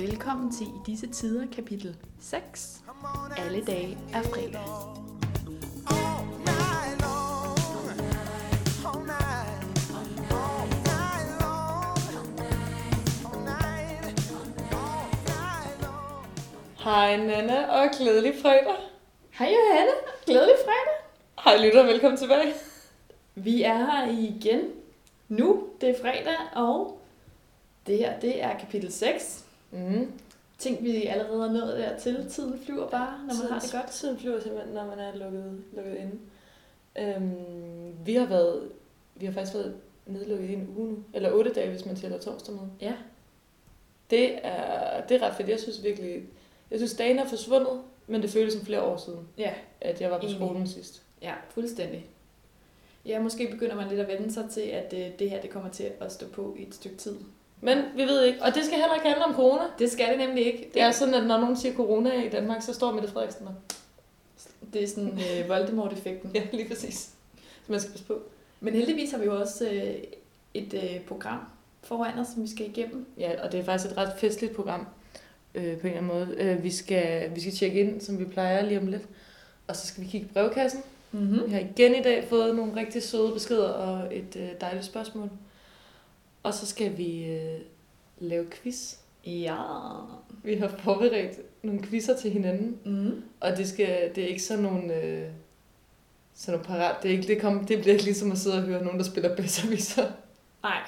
Velkommen til i disse tider kapitel 6. Alle dage er fredag. Hej Nana, og glædelig fredag. Hej Johanne, glædelig fredag. Hej lytter, velkommen tilbage. Vi er her igen nu. Det er fredag, og det her det er kapitel 6. Mm. Ting vi allerede er nået dertil. Tiden flyver bare, når man har det godt. Tiden flyver simpelthen, når man er lukket, lukket inde. Øhm, vi har været, vi har faktisk været nedlukket i en uge nu. Eller otte dage, hvis man tæller torsdag med. Ja. Det er, det er ret fedt. Jeg synes virkelig, jeg synes dagen er forsvundet, men det føles som flere år siden, Ja, at jeg var på Enig. skolen sidst. ja, fuldstændig. Ja, måske begynder man lidt at vende sig til, at øh, det her det kommer til at stå på i et stykke tid. Men vi ved ikke, og det skal heller ikke handle om corona. Det skal det nemlig ikke. Det er sådan, at når nogen siger corona i Danmark, så står Mette Frederiksen der. det er sådan øh, Voldemort-effekten. Ja, lige præcis. Så man skal passe på. Men heldigvis har vi jo også øh, et øh, program foran os, som vi skal igennem. Ja, og det er faktisk et ret festligt program øh, på en eller anden måde. Øh, vi, skal, vi skal tjekke ind, som vi plejer lige om lidt. Og så skal vi kigge i brevkassen. Mm-hmm. Vi har igen i dag fået nogle rigtig søde beskeder og et øh, dejligt spørgsmål. Og så skal vi øh, lave quiz. Ja. Vi har forberedt nogle quizzer til hinanden. Mm. Og det, skal, det er ikke sådan nogle... Øh, sådan nogle parat. Det, er ikke, det, kom, det bliver ikke ligesom at sidde og høre nogen, der spiller bedserviser. Nej,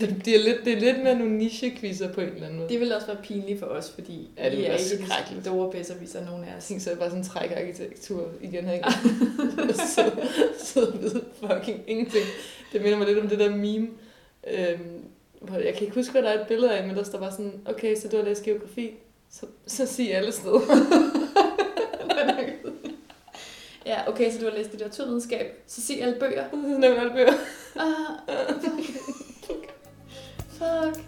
Det, det, er lidt, det er lidt mere nogle niche-quizzer på en eller anden måde. det vil også være pinligt for os, fordi Ja, det vi er ikke de store bedserviser, nogen af Jeg os. tænkte så er det bare sådan en trækarkitektur igen her, så, så ved fucking ingenting. Det minder mig lidt om det der meme. Øhm, jeg kan ikke huske, hvad der er et billede af, men der står bare sådan, okay, så du har læst geografi, så, så sig alle steder. Ja, okay, så du har læst litteraturvidenskab. Så sig alle bøger. så nævner alle bøger. Ah, fuck.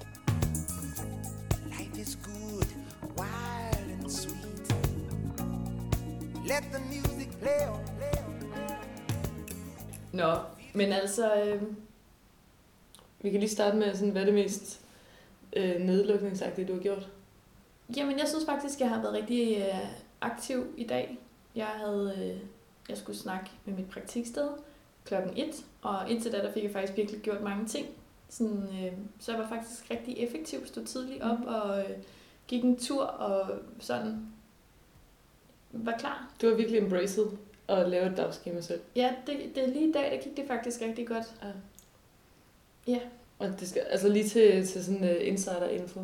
Life is good, wild and sweet. Let the music play on, play on, play on. Nå, men altså, øh, Vi kan lige starte med, sådan, hvad er det mest øh, nedlukningsagtige, du har gjort? jamen jeg synes faktisk, jeg har været rigtig øh, aktiv i dag. Jeg havde, øh, jeg skulle snakke med mit praktiksted klokken 1, og indtil da, der fik jeg faktisk virkelig gjort mange ting. Sådan, øh, så jeg var faktisk rigtig effektiv, stod tidligt op Mhm. og øh, gik en tur og sådan var klar. Du har virkelig embraced at lave et dagskema selv. Ja, det, det er lige i dag, der gik det faktisk rigtig godt. Ja. Ja. Og det skal, altså lige til, til sådan uh, insider-info.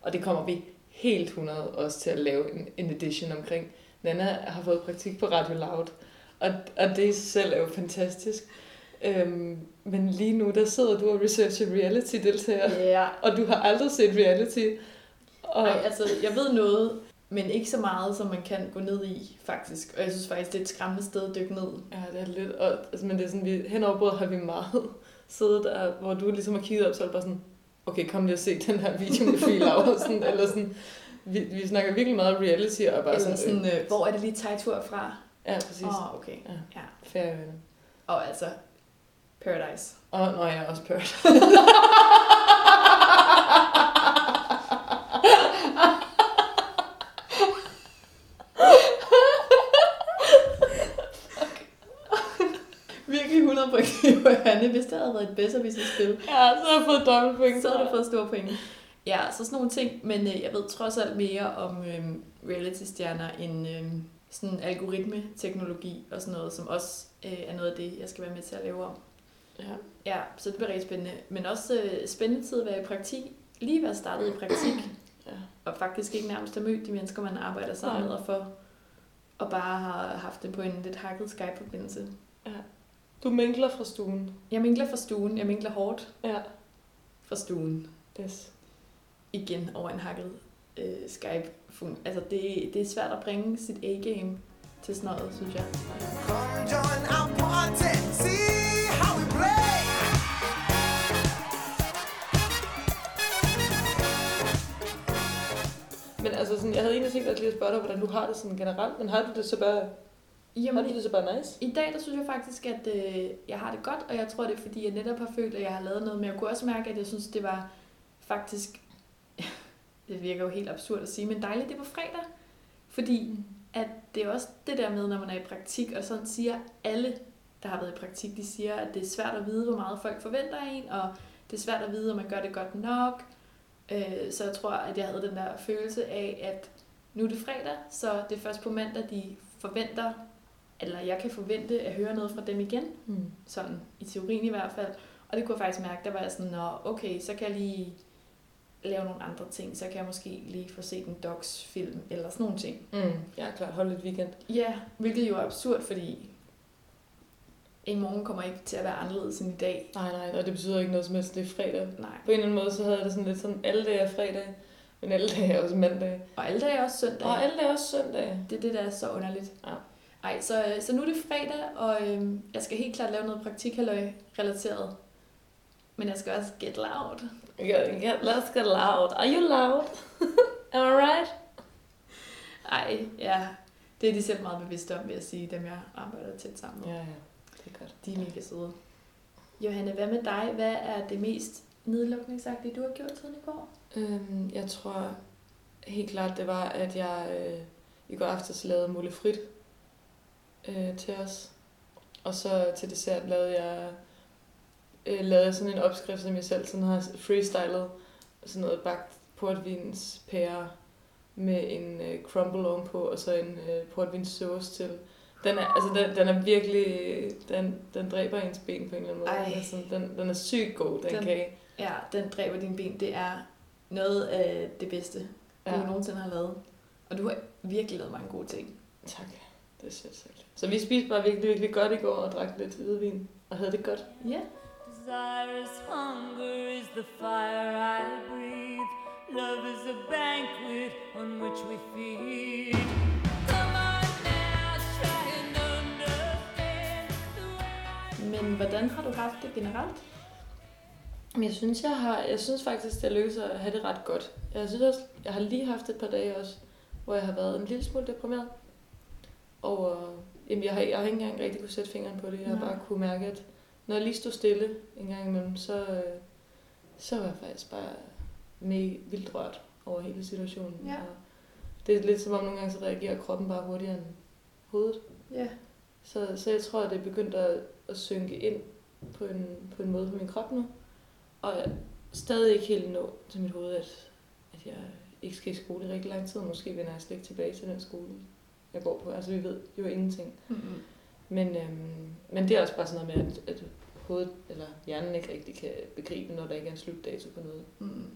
Og det kommer vi helt 100 også til at lave en, en edition omkring. Nana har fået praktik på Radio Loud, og, og det i sig selv er jo fantastisk. Øhm, men lige nu, der sidder du og researcher reality-deltager, Ja. og du har aldrig set reality. Og, Ej, altså, jeg ved noget, men ikke så meget, som man kan gå ned i, faktisk. Og jeg synes faktisk, det er et skræmmende sted at dykke ned. Ja, det er lidt, og, altså, men det er sådan, vi, hen over bordet har vi meget siddet der, hvor du ligesom har kigget op, så er det bare sådan, okay, kom lige og se den her video med Fie Laursen, eller sådan, vi, vi snakker virkelig meget reality, og bare Eller sådan, sådan, øh, hvor er det lige tegtur fra? ja, præcis, Åh, oh, okay. Ja. Ja. færøerne. Og altså, Paradise. Og når jeg er også pørt. Virkelig 100 point Johanne. Hvis det havde været et bedre, hvis spil, ja, så har jeg fået dobbelt point. så havde du fået store point. Ja, så sådan nogle ting. Men øh, jeg ved trods alt mere om øh, reality-stjerner end øh, sådan algoritme-teknologi og sådan noget, som også øh, er noget af det, jeg skal være med til at lave om. Ja. Ja, så det bliver rigtig spændende. Men også øh, spændende tid at være i praktik. Lige være startet i praktik. Ja. Og faktisk ikke nærmest at møde de mennesker, man arbejder sammen med og for. Og bare har haft det på en lidt hakket Skype-forbindelse. Du minkler fra stuen. Jeg minkler fra stuen. Jeg minkler hårdt Ja. fra stuen. Yes. Igen over en hakket øh, Skype. -fun. Altså, det, det er svært at bringe sit A-game til sådan noget, synes jeg. See how we play. Men altså sådan, jeg havde egentlig tænkt dig lige at spørge dig, hvordan du har det sådan generelt, men har du det så bare, har Jamen, du det så bare nice? I dag, der synes jeg faktisk, at øh, jeg har det godt, og jeg tror, det er fordi, jeg netop har følt, at jeg har lavet noget, men jeg kunne også mærke, at jeg synes, det var faktisk det virker jo helt absurd at sige, men dejligt, det på fredag. Fordi at det er også det der med, når man er i praktik, og sådan siger alle, der har været i praktik, de siger, at det er svært at vide, hvor meget folk forventer af en, og det er svært at vide, om man gør det godt nok. Øh, Så jeg tror, at jeg havde den der følelse af, at nu er det fredag, så det er først på mandag, de forventer, eller jeg kan forvente at høre noget fra dem igen, Mm. sådan i teorien i hvert fald. Og det kunne jeg faktisk mærke, der var jeg sådan, Nå, okay, så kan jeg lige lave nogle andre ting, så kan jeg måske lige få set en docs film eller sådan nogle ting. Mm. Ja, klart. Hold lidt weekend. Ja, hvilket jo er absurd, fordi i morgen kommer ikke til at være anderledes end i dag. Nej, nej, og det betyder ikke noget som helst, det er fredag. Nej. På en eller anden måde, så havde jeg det sådan lidt sådan, alle dage er fredag, men alle dage er også mandag. Og alle dage er også søndag. Og alle dage er også søndag. Det er det, der er så underligt. Ja. Ej, så, så nu er det fredag, og øhm, jeg skal helt klart lave noget praktikhalløj relateret. Men jeg skal også get loud. Yeah, yeah, let's get loud. Are you loud? Am I right? Ej, ja. Det er de selv meget bevidste om, vil jeg sige, dem jeg arbejder tæt sammen med. Ja, ja. Det er godt. De er mega søde. Johanne, hvad med dig? Hvad er det mest nedlukningsagtige, du har gjort siden i går? Øhm, jeg tror helt klart, det var, at jeg øh, i går aftes lavede mulle frit øh, til os. Og så til dessert lavede jeg øh, lavede jeg sådan en opskrift, som jeg selv sådan har freestylet. Sådan noget bagt portvins pære med en øh, crumble ovenpå, og så en øh, portvins sauce til. Den er, altså den, den er virkelig, den, den dræber ens ben på en eller anden måde. Ej. Den den, den er sygt god, den, Den- kage. Ja, den dræber dine ben. Det er noget af det bedste, du Ja. nogensinde har lavet. Og du har virkelig lavet mange gode ting. Tak. Det er sødt sagt. Så vi spiste bare virkelig, virkelig godt i går og drak lidt hvidvin. Og havde det godt. Ja. Desirous hunger is the fire I breathe. Love is a banquet on which we feed. Come on now, try and understand the way I Men hvordan har du haft det generelt? Jeg synes, jeg har, jeg synes faktisk, det lykkes at have det ret godt. Jeg synes også, jeg har lige haft et par dage også, hvor jeg har været en lille smule deprimeret. Og øh, jamen, jeg, har, jeg har ikke engang rigtig kunne sætte fingeren på det. Jeg har bare kunne mærke, at når jeg lige stod stille en gang imellem, så, øh, så var jeg faktisk bare med vildt rørt over hele situationen. Ja. Og det er lidt som om nogle gange, så reagerer kroppen bare hurtigere end hovedet. Ja. Så, så jeg tror, at det er begyndt at, at synke ind på en, på en måde på min krop nu. Og jeg stadig ikke helt nå til mit hoved, at, at jeg ikke skal i skole i rigtig lang tid. Måske vender jeg slet ikke tilbage til den skole, jeg går på. Altså vi ved jo ingenting. Mm-hmm. Men, øhm, men det er også bare sådan noget med, at, at hovedet eller hjernen ikke rigtig kan begribe, når der ikke er en slutdato på noget. Mm.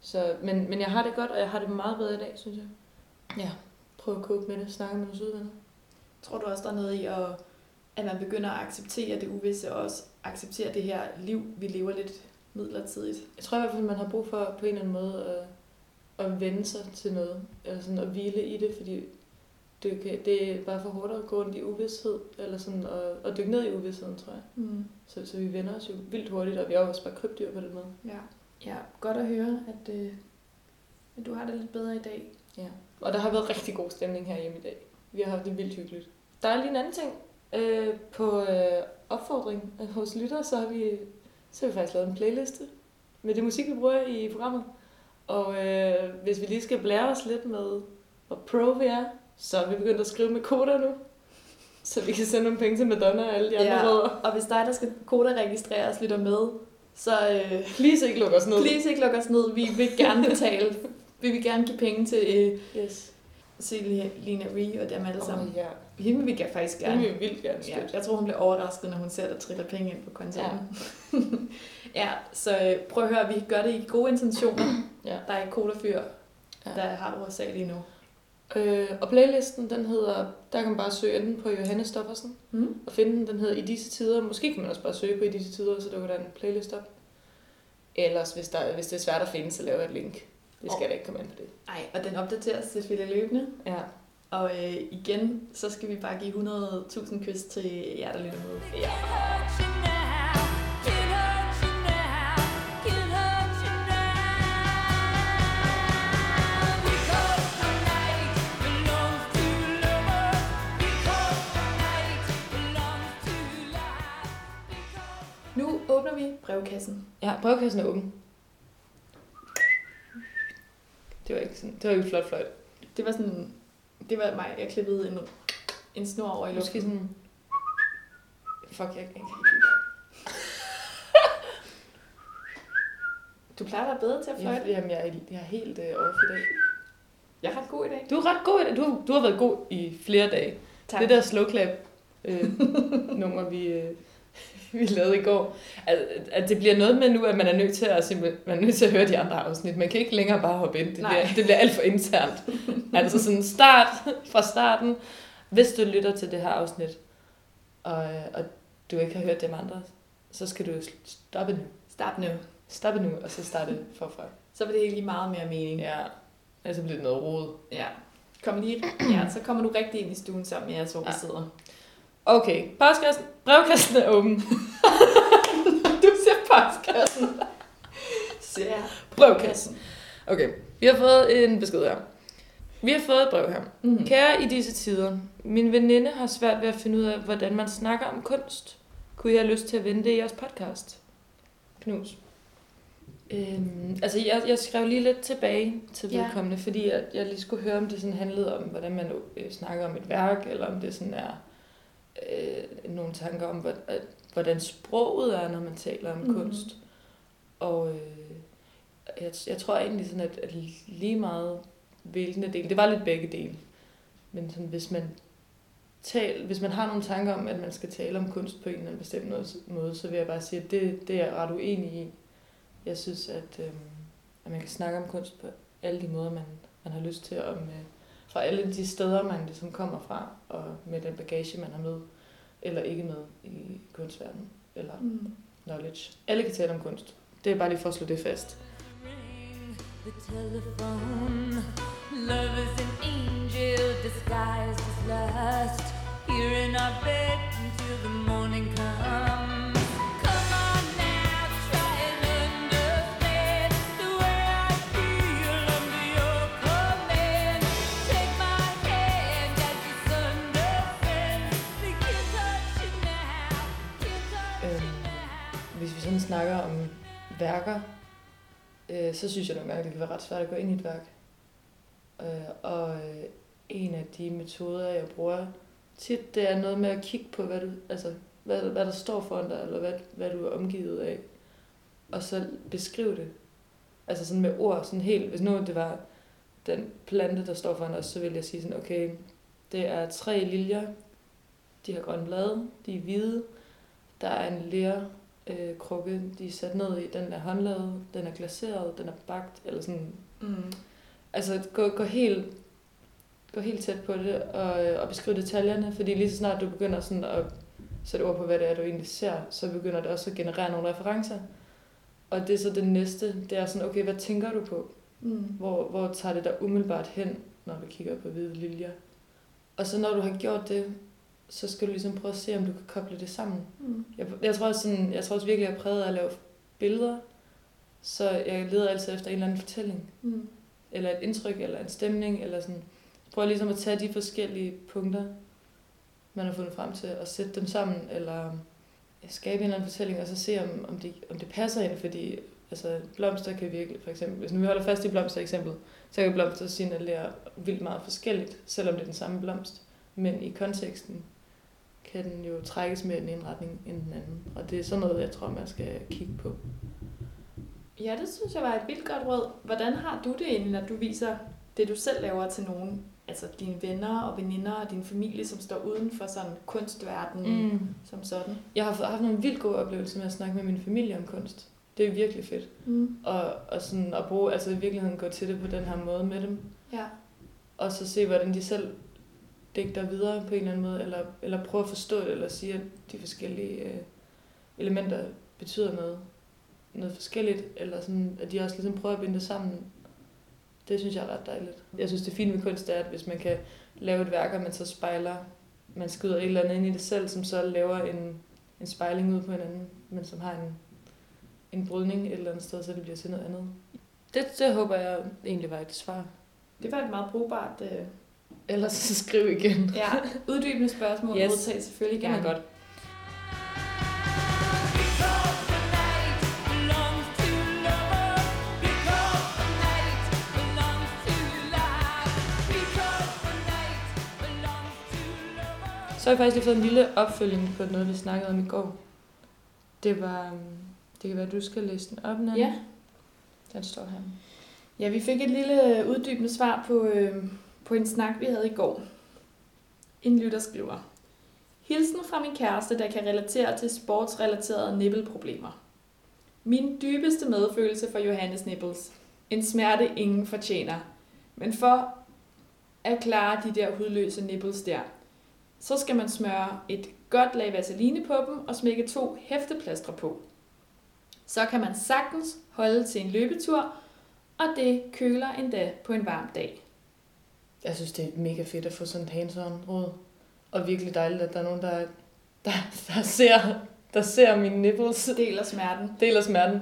Så, men, men jeg har det godt, og jeg har det meget bedre i dag, synes jeg. Ja, prøv at cope med det, snakke med nogle venner. Tror du også, der er noget i, at, at man begynder at acceptere det uvisse, og også acceptere det her liv, vi lever lidt midlertidigt? Jeg tror i hvert fald, man har brug for på en eller anden måde at, at vende sig til noget, eller sådan at hvile i det, fordi det, kan, det er bare for hårdt at gå rundt i uvidshed, eller sådan at, at dykke ned i uvidsheden, tror jeg. Mm. Så, så vi vender os jo vildt hurtigt, og vi er jo også bare krybdyr på den måde. Ja. ja, godt at høre, at, øh, at du har det lidt bedre i dag. Ja. Og der har været rigtig god stemning her hjemme i dag. Vi har haft det vildt hyggeligt. Der er lige en anden ting. Øh, på øh, opfordring hos lyttere, så har vi, så har vi faktisk lavet en playliste med det musik, vi bruger i programmet. Og øh, hvis vi lige skal blære os lidt med, hvor pro vi er, så vi begyndt at skrive med koder nu. Så vi kan sende nogle penge til Madonna og alle de andre Ja. rødder. Og hvis dig, der skal koderegistreres, lytter med, så øh, Please ikke lukke os ned. please ikke luk os ned. Vi vil gerne betale. vi vil gerne give penge til øh, Yes. Selina Ree og dem alle sammen. Oh, ja. Hende vil vi faktisk Det gerne. vil vi vildt gerne Ja, jeg tror, hun bliver overrasket, når hun ser, at der triller penge ind på kontoen. Ja. ja, så øh, prøv at høre, vi gør det i gode intentioner. Ja. Der er ikke kodafyr, Ja. der har USA lige nu. Øh, og playlisten, den hedder, der kan man bare søge enten på Johannes Stoffersen, Mm? og finde den, den hedder I disse tider. Måske kan man også bare søge på I disse tider, så dukker der en playlist op. Ellers, hvis, der, hvis det er svært at finde, så laver jeg et link. Det skal Og- da ikke komme ind på det. Ej, og den opdateres selvfølgelig løbende. Ja. Og øh, igen, så skal vi bare give 100.000 kys til jer, der lytter med. ja. Vi brevkassen. Ja, brevkassen er åben. Det var ikke sådan, det var ikke flot fløjt. Det var sådan, det var mig, jeg klippede en, en snor over i Måske luften. sådan... Fuck, jeg kan ikke. Du plejer være bedre til at fløjte. Jeg, jamen, jeg, er, jeg er helt øh, off i dag. Jeg er ret god i dag. Du er ret god i dag. Du, du har været god i flere dage. Tak. Det der slow clap øh, nummer, vi, øh, vi lavede i går. At, at det bliver noget med nu, at man er nødt til at, man er nødt til at høre de andre afsnit. Man kan ikke længere bare hoppe ind. Det, Nej. bliver, det bliver alt for internt. altså sådan start fra starten. Hvis du lytter til det her afsnit, og, og du ikke har hørt dem andre, så skal du stoppe nu. Start nu. Stoppe nu, og så starte forfra. Så vil det hele give meget mere mening. Ja, ellers bliver det noget rod. ja. Kom lige, ja, så kommer du rigtig ind i stuen sammen med jeres, Ja. sidder. Okay, postkassen, brevkassen er åben. Du ser postkassen. Ser Brevkassen. Okay, vi har fået en besked her. Vi har fået et brev her. Mm. Kære i disse tider, min veninde har svært ved at finde ud af, hvordan man snakker om kunst. Kunne jeg have lyst til at vende det i jeres podcast? Knus. Øhm, altså, jeg, jeg skrev lige lidt tilbage til Ja. vedkommende, fordi jeg, jeg lige skulle høre, om det sådan handlede om, hvordan man øh, snakker om et værk, eller om det sådan er øh, nogle tanker om, hvordan sproget er, når man taler om mm-hmm. kunst. Og øh, jeg, jeg tror egentlig sådan, at, at lige meget hvilken del, det var lidt begge dele, men sådan, hvis man tal, hvis man har nogle tanker om, at man skal tale om kunst på en eller anden bestemt måde- så vil jeg bare sige, at det, det er jeg ret uenig i. Jeg synes, at, øhm, at man kan snakke om kunst på alle de måder, man, man har lyst til, og med, fra alle de steder, man ligesom kommer fra, og med den bagage, man har med, eller ikke med i kunstverdenen, eller Mm. knowledge. Alle kan tale om kunst. Det er bare lige for at slå det fast. The telephone. Love is an angel disguised as lust. Here in our bed until the morning comes. Snakker om værker, øh, så synes jeg nogle gange, det kan være ret svært at gå ind i et værk. Øh, og øh, en af de metoder, jeg bruger tit, det er noget med at kigge på, hvad, du, altså, hvad, hvad der står foran dig, eller hvad, hvad du er omgivet af. Og så beskrive det. Altså sådan med ord, sådan helt, hvis nu det var den plante, der står foran os, så vil jeg sige sådan, okay, det er tre liljer, de har grønne blade, de er hvide, der er en lær øh, krukke, de er sat ned i, den er håndlavet, den er glaseret, den er bagt, eller sådan. Mm. Altså gå, gå helt gå helt tæt på det og, øh, og beskrive detaljerne, fordi lige så snart du begynder sådan at sætte ord på, hvad det er, du egentlig ser, så begynder det også at generere nogle referencer. Og det er så det næste, det er sådan, okay, hvad tænker du på? Mm. Hvor, hvor tager det dig umiddelbart hen, når du kigger på hvide liljer? Og så når du har gjort det, så skal du ligesom prøve at se, om du kan koble det sammen. Mm. Jeg, jeg, tror også sådan, jeg tror også virkelig, at jeg er præget af at lave billeder, så jeg leder altid efter en eller anden fortælling, Mm. eller et indtryk, eller en stemning, eller sådan. Jeg prøver ligesom at tage de forskellige punkter, man har fundet frem til, og sætte dem sammen, eller skabe en eller anden fortælling, og så se, om, om, det, om det passer ind, fordi altså, blomster kan virkelig, for eksempel, hvis nu vi holder fast i blomster eksempel, så kan blomster signalere vildt meget forskelligt, selvom det er den samme blomst. Men i konteksten kan den jo trækkes mere i den ene retning end den anden. Og det er sådan noget, jeg tror, man skal kigge på. Ja, det synes jeg var et vildt godt råd. Hvordan har du det egentlig, når du viser det, du selv laver til nogen? Altså dine venner og veninder og din familie, som står uden for sådan kunstverden mm. som sådan. Jeg har haft nogle vildt gode oplevelser med at snakke med min familie om kunst. Det er virkelig fedt. Mm. Og, og sådan at bruge, altså i virkeligheden gå til det på den her måde med dem. Ja. Og så se, hvordan de selv digter videre på en eller anden måde, eller, eller prøve at forstå det, eller sige, at de forskellige øh, elementer betyder noget, noget forskelligt, eller sådan, at de også ligesom prøver at binde det sammen. Det synes jeg er ret dejligt. Jeg synes, det fine ved kunst er, at hvis man kan lave et værk, og man så spejler, man skyder et eller andet ind i det selv, som så laver en, en spejling ud på hinanden, men som har en, en brydning et eller andet sted, så det bliver til noget andet. Det, det håber jeg egentlig var et svar. Det var et meget brugbart... Øh, Ellers så skriv igen. ja, uddybende spørgsmål yes. modtages selvfølgelig gerne. Det godt. Så har jeg faktisk lige fået en lille opfølging på noget, vi snakkede om i går. Det var, øhm, det kan være, at du skal læse den op, Nanne. Ja. Den står her. Ja, vi fik et lille øh, uddybende svar på, øh, på en snak, vi havde i går. En lytter skriver. Hilsen fra min kæreste, der kan relatere til sportsrelaterede nippelproblemer. Min dybeste medfølelse for Johannes Nipples. En smerte, ingen fortjener. Men for at klare de der hudløse nipples der, så skal man smøre et godt lag vaseline på dem og smække to hæfteplaster på. Så kan man sagtens holde til en løbetur, og det køler endda på en varm dag. Jeg synes, det er mega fedt at få sådan et hands-on råd. Og virkelig dejligt, at der er nogen, der, der, der, ser, der ser mine nipples. Deler smerten. Deler smerten.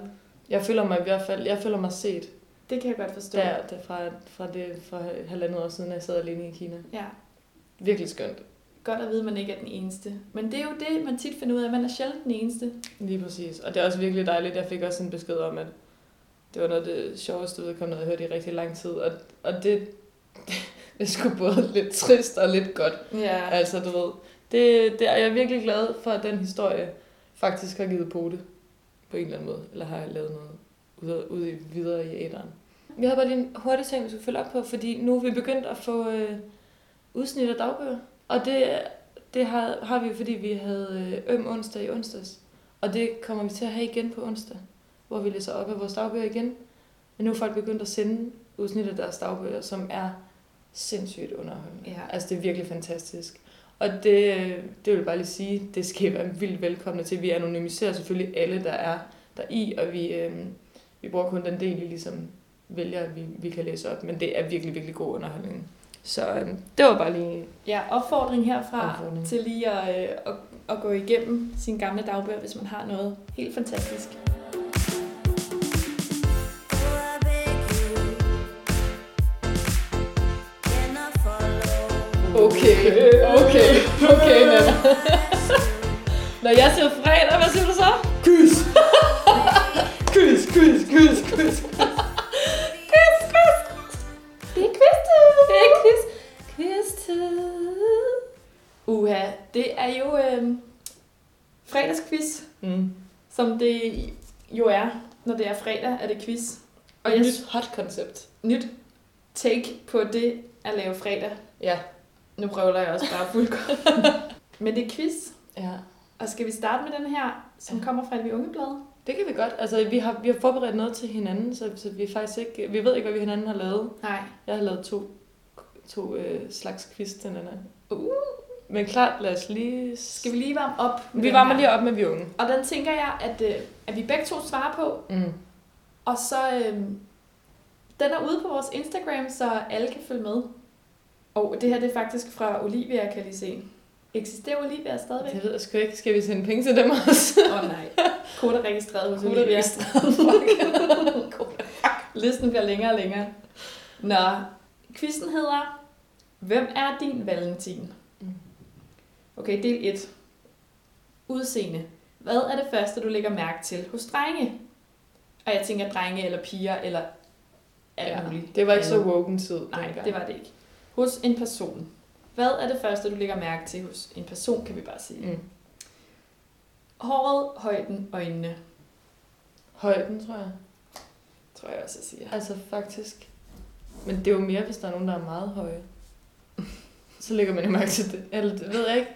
Jeg føler mig i hvert fald, jeg føler mig set. Det kan jeg godt forstå. Der, der fra, fra, det, fra halvandet år siden, at jeg sad alene i Kina. Ja. Virkelig skønt. Godt at vide, at man ikke er den eneste. Men det er jo det, man tit finder ud af. Man er sjældent den eneste. Lige præcis. Og det er også virkelig dejligt. Jeg fik også en besked om, at det var noget af det sjoveste vedkommende, jeg havde hørt i rigtig lang tid. Og, og det, det er sgu både lidt trist og lidt godt. Ja. Altså, du ved, det, det er jeg virkelig glad for, at den historie faktisk har givet på det på en eller anden måde. Eller har lavet noget ude, ude i, videre i æderen. Vi har bare lige en hurtig ting, vi skal følge op på, fordi nu er vi begyndt at få øh, udsnit af dagbøger. Og det, det har, har vi, fordi vi havde øh, øm onsdag i onsdags. Og det kommer vi til at have igen på onsdag, hvor vi læser op af vores dagbøger igen. Men nu er folk begyndt at sende udsnit af deres dagbøger, som er sindssygt underholdende. Ja. Altså, det er virkelig fantastisk. Og det, det vil jeg bare lige sige, det skal I være vildt velkomne til. Vi anonymiserer selvfølgelig alle, der er der i, og vi, øh, vi bruger kun den del, vi ligesom vælger, at vi, vi kan læse op. Men det er virkelig, virkelig god underholdning. Så øh, det var bare lige... Ja, opfordring herfra Opfordring. til lige at, øh, at, at gå igennem sine gamle dagbøger, hvis man har noget helt fantastisk. Okay, okay, okay, Nana. Når jeg siger fredag, hvad siger du så? Kys! kys, kys, kys, kys. Kys, kys. Det er quiztid! Det er quiz. Quiz-tid. Uha, det er jo øh, fredagsquiz, Mm. som det jo er, når det er fredag, er det quiz. Og et nyt hot koncept. nyt take på det at lave fredag. Ja. Nu prøver jeg også bare fuldkommen. Men det er quiz, Ja. og skal vi starte med den her, som Ja. kommer fra Vi Unge Blad? Det kan vi godt. Altså, vi har, vi har forberedt noget til hinanden, så, så vi faktisk ikke... Vi ved ikke, hvad vi hinanden har lavet. Nej. Jeg har lavet to, to øh, slags quiz til hinanden. Uh. Men klart, lad os lige... Skal vi lige varme op? Vi den varmer her? lige op med vi unge. Og den tænker jeg, at, øh, at vi begge to svarer på, Mm. og så... Øh, den er ude på vores Instagram, så alle kan følge med. Og det her det er faktisk fra Olivia, kan lige se. Eksisterer Olivia stadigvæk? Det ved jeg sgu ikke. Skal vi sende penge til dem også? Åh oh, nej. Kode er registreret hos Olivia. registreret, fuck. Listen bliver længere og længere. Nå, quizzen hedder, Hvem er din Valentin? Okay, del 1. Udseende. Hvad er det første, du lægger mærke til hos drenge? Og jeg tænker drenge eller piger eller alt Ja, muligt. det var ikke så woken tid. Nej, det var det ikke. Hos en person. Hvad er det første, du lægger mærke til hos en person, kan vi bare sige. Mm. Håret, højden, øjnene, Højden, tror jeg. tror jeg også, jeg siger. Altså faktisk. Men det er jo mere, hvis der er nogen, der er meget høje. Så lægger man jo mærke til det. Eller det ved jeg ikke.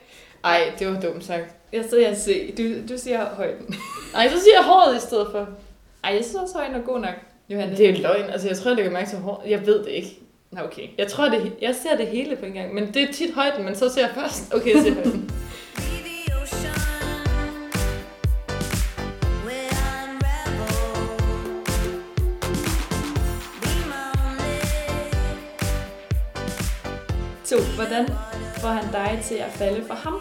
Ej, det var dumt sagt. Jeg sidder og se. Du, du siger højden. Ej, så siger jeg håret i stedet for. Ej, jeg synes også, højden er god nok, Johanne. Det er løgn. Altså, jeg tror, jeg lægger mærke til håret. Jeg ved det ikke. Nå, okay. Jeg tror, det, jeg ser det hele på en gang. Men det er tit højden, men så ser jeg først. Okay, jeg ser højden. To. Hvordan får han dig til at falde for ham?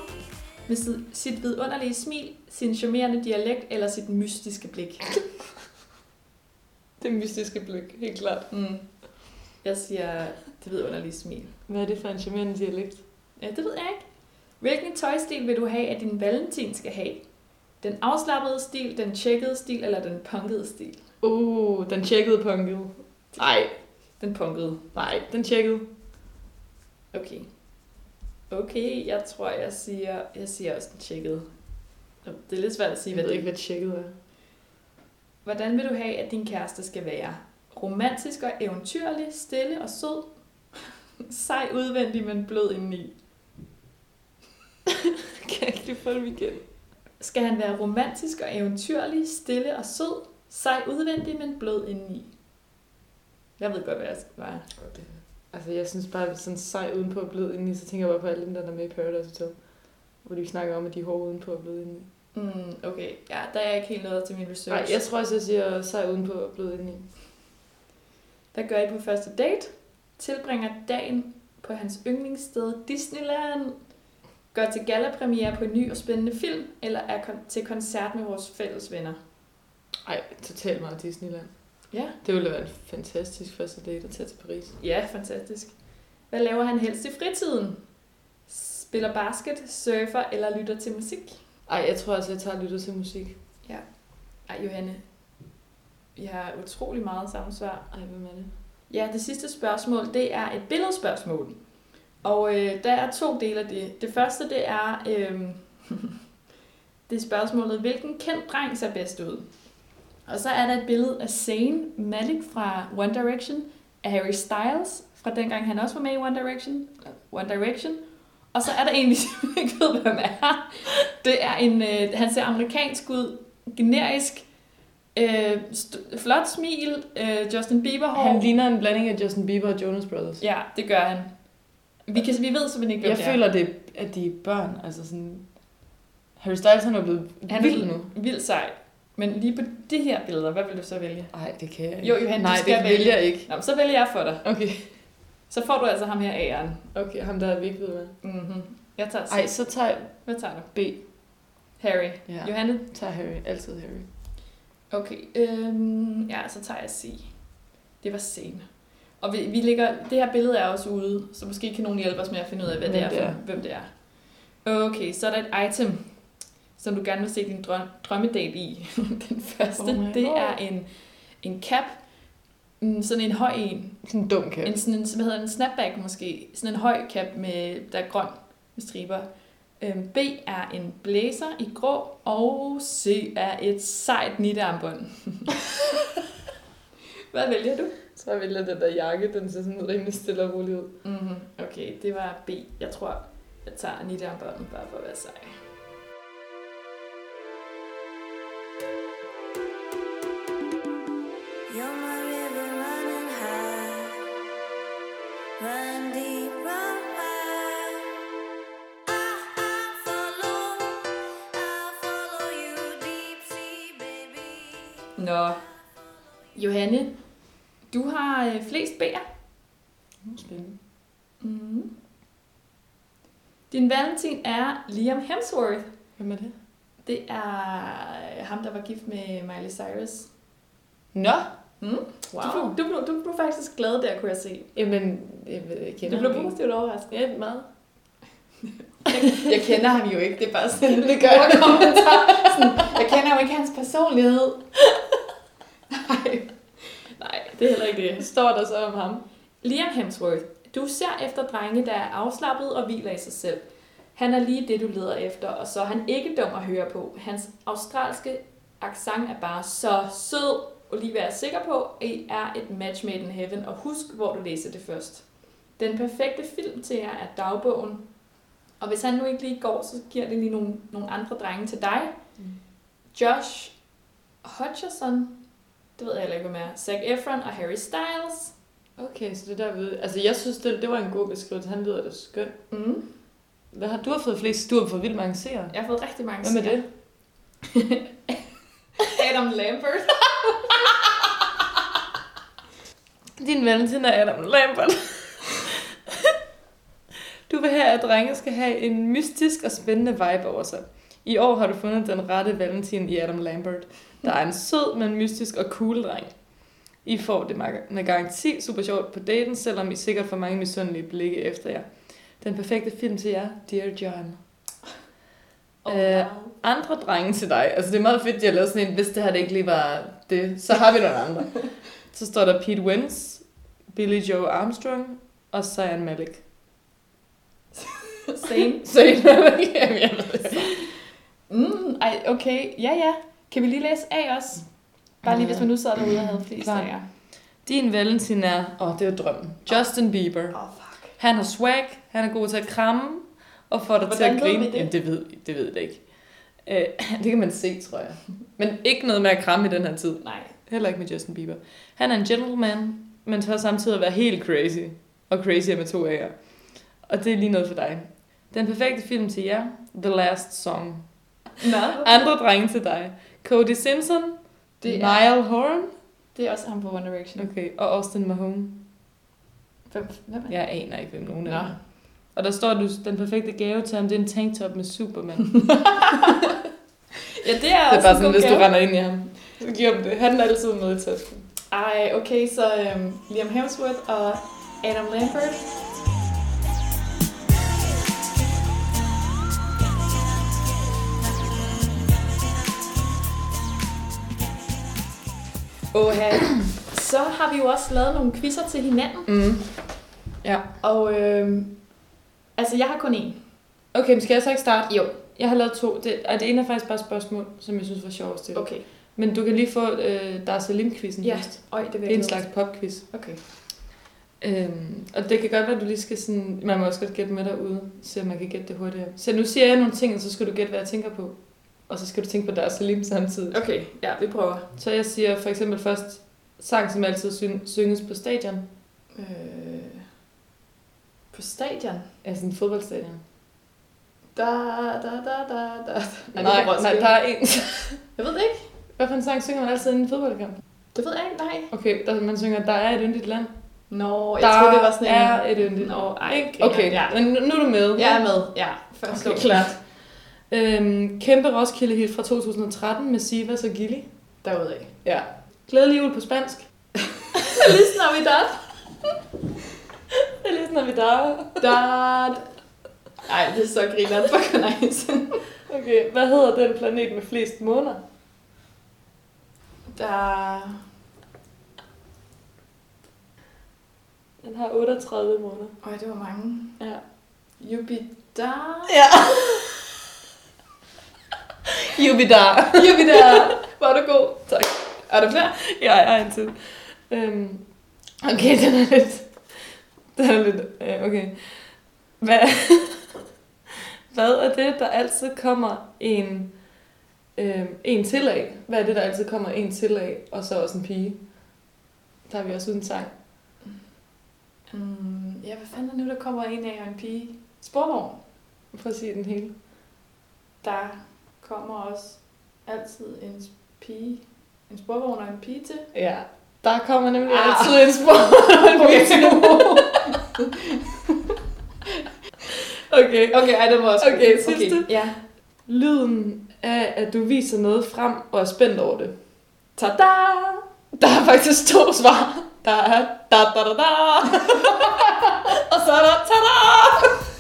Med sit- sit vidunderlige smil, sin charmerende dialekt eller sit mystiske blik? det mystiske blik, helt klart. Mm. Jeg siger det vidunderlige smil. Hvad er det for en charmerende dialekt? Ja, det ved jeg ikke. Hvilken tøjstil vil du have, at din valentin skal have? Den afslappede stil, den tjekkede stil eller den punkede stil? Uh, den tjekkede punket. Nej, Den punkede. nej, den tjekkede. Okay. Okay, jeg tror, jeg siger, jeg siger også den tjekket. Det er lidt svært at sige, Jeg hvad ved det ikke, hvad tjekket er. Hvordan vil du have, at din kæreste skal være? Romantisk og eventyrlig, stille og sød? Sej udvendig, men blød indeni. Kan jeg ikke lige få dem igen? Skal han være romantisk og eventyrlig, stille og sød? Sej udvendig, men blød indeni. Jeg ved godt, hvad jeg skal være. Altså, jeg synes bare, at sådan sej udenpå og blød indeni, så tænker jeg bare på alle dem, der er med i Paradise Hotel. Hvor de snakker om, at de er hårde udenpå og blød indeni. Mm, okay, ja, der er jeg ikke helt nået til min Nej, research. jeg tror også, jeg siger sej udenpå og blød indeni. Hvad gør I på første date? Tilbringer dagen på hans yndlingssted Disneyland? Går til gallapremiere på en ny og spændende film? Eller er kon- til koncert med vores fælles venner? Ej, totalt meget Disneyland. Ja. Det ville være en fantastisk første date at tage til Paris. Ja, fantastisk. Hvad laver han helst i fritiden? Spiller basket, surfer eller lytter til musik? Ej, jeg tror altså, jeg tager og lytter til musik. Ej, Johanne. Vi har utrolig meget samsvar. Ej, hvem er det? Ja, det sidste spørgsmål, det er et billedspørgsmål. Og øh, der er to dele af det. Det første, det er, øh, det er spørgsmålet, hvilken kendt dreng ser bedst ud? Og så er der et billede af Zayn Malik fra One Direction, af Harry Styles, fra dengang han også var med i One Direction. One Direction. Og så er der en, vi ikke ved, hvem er. Det er en, øh, han ser amerikansk ud, generisk, øh, st- flot smil, øh, Justin Bieber hår. Han ligner en blanding af Justin Bieber og Jonas Brothers. Ja, det gør han. Vi, kan, vi ved simpelthen ikke, hvem Jeg det er. føler, det, at de er børn. Altså sådan... Harry Styles han er blevet Han vild nu. vildt sej. Men lige på de her billeder, hvad vil du så vælge? Nej, det kan jeg ikke. Jo, Johan, Nej, du skal det vælge. vil jeg ikke. Nå, men så vælger jeg for dig. Okay. Så får du altså ham her æren. Okay, ham der er vi ikke ved med. Mm-hmm. Jeg tager C. Ej, så tager jeg Hvad tager du? B. Harry. Ja. Johanne? Tager Harry. Altid Harry. Okay. Øhm, ja, så tager jeg C. Det var scene. Og vi, vi ligger, det her billede er også ude, så måske kan nogen hjælpe os med at finde ud af, hvad det Hvem er, det for, er. hvem det er. Okay, så er der et item, som du gerne vil se din drøm, drømmedate i. Den første, Oh det er en, en cap, mm, sådan en høj en, Sådan en dum kan. en, sådan en, hvad hedder den, snapback måske, sådan en høj cap, med, der er grøn med striber. Øhm, B er en blazer i grå, og C er et sejt nittearmbånd. Hvad vælger du? Så jeg vælger den der jakke. Den ser sådan rimelig stille og rolig ud. Mm-hmm. Okay, det var B. Jeg tror, jeg tager nittearmbåndet bare for at være sej. You're my river running high, run deep, Nå, Johanne, du har øh, flest B'er. Spændende. Mm. Din valentin er Liam Hemsworth. Hvem er det? Det er øh, ham, der var gift med Miley Cyrus. Nå! Mm. Wow. Du, blev, du, blev, du blev faktisk glad der, kunne jeg se. Jamen, jeg, ved- jeg Du kender blev ham ikke. positivt overrasket. Ja, meget. Jeg kender ham jo ikke, det er bare sådan en gør kommentar. Sådan, jeg kender jo ikke hans personlighed. Det er heller ikke det. Står der så om ham? Liam Hemsworth, du ser efter drenge, der er afslappet og hviler i sig selv. Han er lige det, du leder efter, og så er han ikke dum at høre på. Hans australske accent er bare så sød. Olivia er sikker på, at I er et match made in heaven, og husk, hvor du læser det først. Den perfekte film til jer er dagbogen. Og hvis han nu ikke lige går, så giver det lige nogle, nogle andre drenge til dig. Mm. Josh Hutcherson, det ved jeg heller ikke, hvem er. Zac Efron og Harry Styles. Okay, så det der ved... Altså, jeg synes, det, det var en god beskrivelse. Han lyder da skøn. Mm. Hvad har du har fået flest? Du har fået vildt mange seere. Jeg har fået rigtig mange Hvem er seere. det? Adam Lambert. Din valentin er Adam Lambert. du vil have, at drenge skal have en mystisk og spændende vibe over sig. I år har du fundet den rette valentin i Adam Lambert. Der er en sød, men mystisk og cool dreng. I får det med garanti super sjovt på daten, selvom I sikkert får mange misundelige blikke efter jer. Den perfekte film til jer, Dear John. Oh, Øh, wow. Andre drenge til dig. Altså det er meget fedt, at jeg lavet sådan en, hvis det her det ikke lige var det, så har vi nogle andre. så står der Pete Wentz, Billy Joe Armstrong og Cyan Malik. Same. Så Jamen, jeg ved det. Mm, ej, okay. Ja, ja. Kan vi lige læse af os? Bare lige, hvis man nu sad derude og havde flest Klar. af jer. Din Valentin er, åh, oh, det er jo drømmen. Justin Bieber. Åh, oh, fuck. Han har swag, han er god til at kramme, og får dig til at grine. det? Jamen, det ved, det ved det ikke. Øh, det kan man se, tror jeg. Men ikke noget med at kramme i den her tid. Nej. Heller ikke med Justin Bieber. Han er en gentleman, men tør samtidig at være helt crazy. Og crazy er med to A'er. Og det er lige noget for dig. Den perfekte film til jer, The Last Song. Nå, Andre drenge til dig. Cody Simpson, Det det er- Niall Horan, det er også ham på One Direction. okay, og Austin Mahone. Hvem, hvem er Jeg aner ikke, hvem nogen Nå. er. Og der står, du den perfekte gave til ham, det er en tanktop med Superman. Ja, det er, Det er også bare sådan, hvis du gave. render ind i ham. Så giver ham det. Han er altid med i tasken. Ej, okay, så øhm, Liam Hemsworth og Adam Lambert. Oha. Så har vi jo også lavet nogle quizzer til hinanden. Mm. Ja. Og øhm, altså, jeg har kun én. Okay, men skal jeg så ikke starte? Jo. Jeg har lavet to. Det, og det ene er faktisk bare spørgsmål, som jeg synes var sjovt at stille. Okay. Men du kan lige få øh, Dar Salim-quizzen Ja. først. Øj, det vil Det er en slags popquiz. til. Okay. Øhm, og det kan godt være, at du lige skal sådan... Man må også godt gætte med derude, så man kan gætte det hurtigere. Så nu siger jeg nogle ting, og så skal du gætte, hvad jeg tænker på. Og så skal du tænke på Dar Salim samtidig. Okay, ja, vi prøver. Så jeg siger for eksempel først sang, som altid syng, synges på stadion. Øh, på stadion. Altså en fodboldstadion. Da, da, da, da, da. Nej, nej, Roskilde. der er en... Jeg ved ikke. Hvad for en sang synger man altid i en fodboldkamp? Det ved jeg ikke, nej. Okay, der, man synger, der er et yndigt land. Nå, jeg der troede, det var sådan en... er et yndigt Nå, ej, Ikke? Okay, ja. men nu, nu er du med. Jeg er med, ja. Først Okay, klart. Øhm, kæmpe Roskilde hit fra 2013 med Sivas og Gilly. Derudaf. Ja. Glædelig jul på spansk. Feliz Navidad. Feliz Navidad. Dad. Ej, det er så grineren for nice. Okay, hvad hedder den planet med flest måneder? Der... Den har 38 måneder. Øj, det var mange. Ja. Jupiter. Ja. Jupiter. Jupiter. Var du god. Tak. Er du klar? Ja, jeg har en til. Øhm, okay, den er lidt... Den er lidt... Øh, okay. Hvad, hvad er det, der altid kommer en, øh, en til af? Hvad er det, der altid kommer en til af, og så også en pige? Der har vi også en sang. Mm, ja, hvad fanden er det nu, der kommer en af og en pige? Sporvogn. Prøv at sige den hele. Der kommer også altid en pige. En sporvogn og en pige til. Ja. Der kommer nemlig Ah. altid en spor. okay. Okay, ej, det var også Okay, god. sidste. Ja. Lyden af, at du viser noget frem og er spændt over det. Tada! Der er faktisk to svar. Der er da da da da. og så er der tada.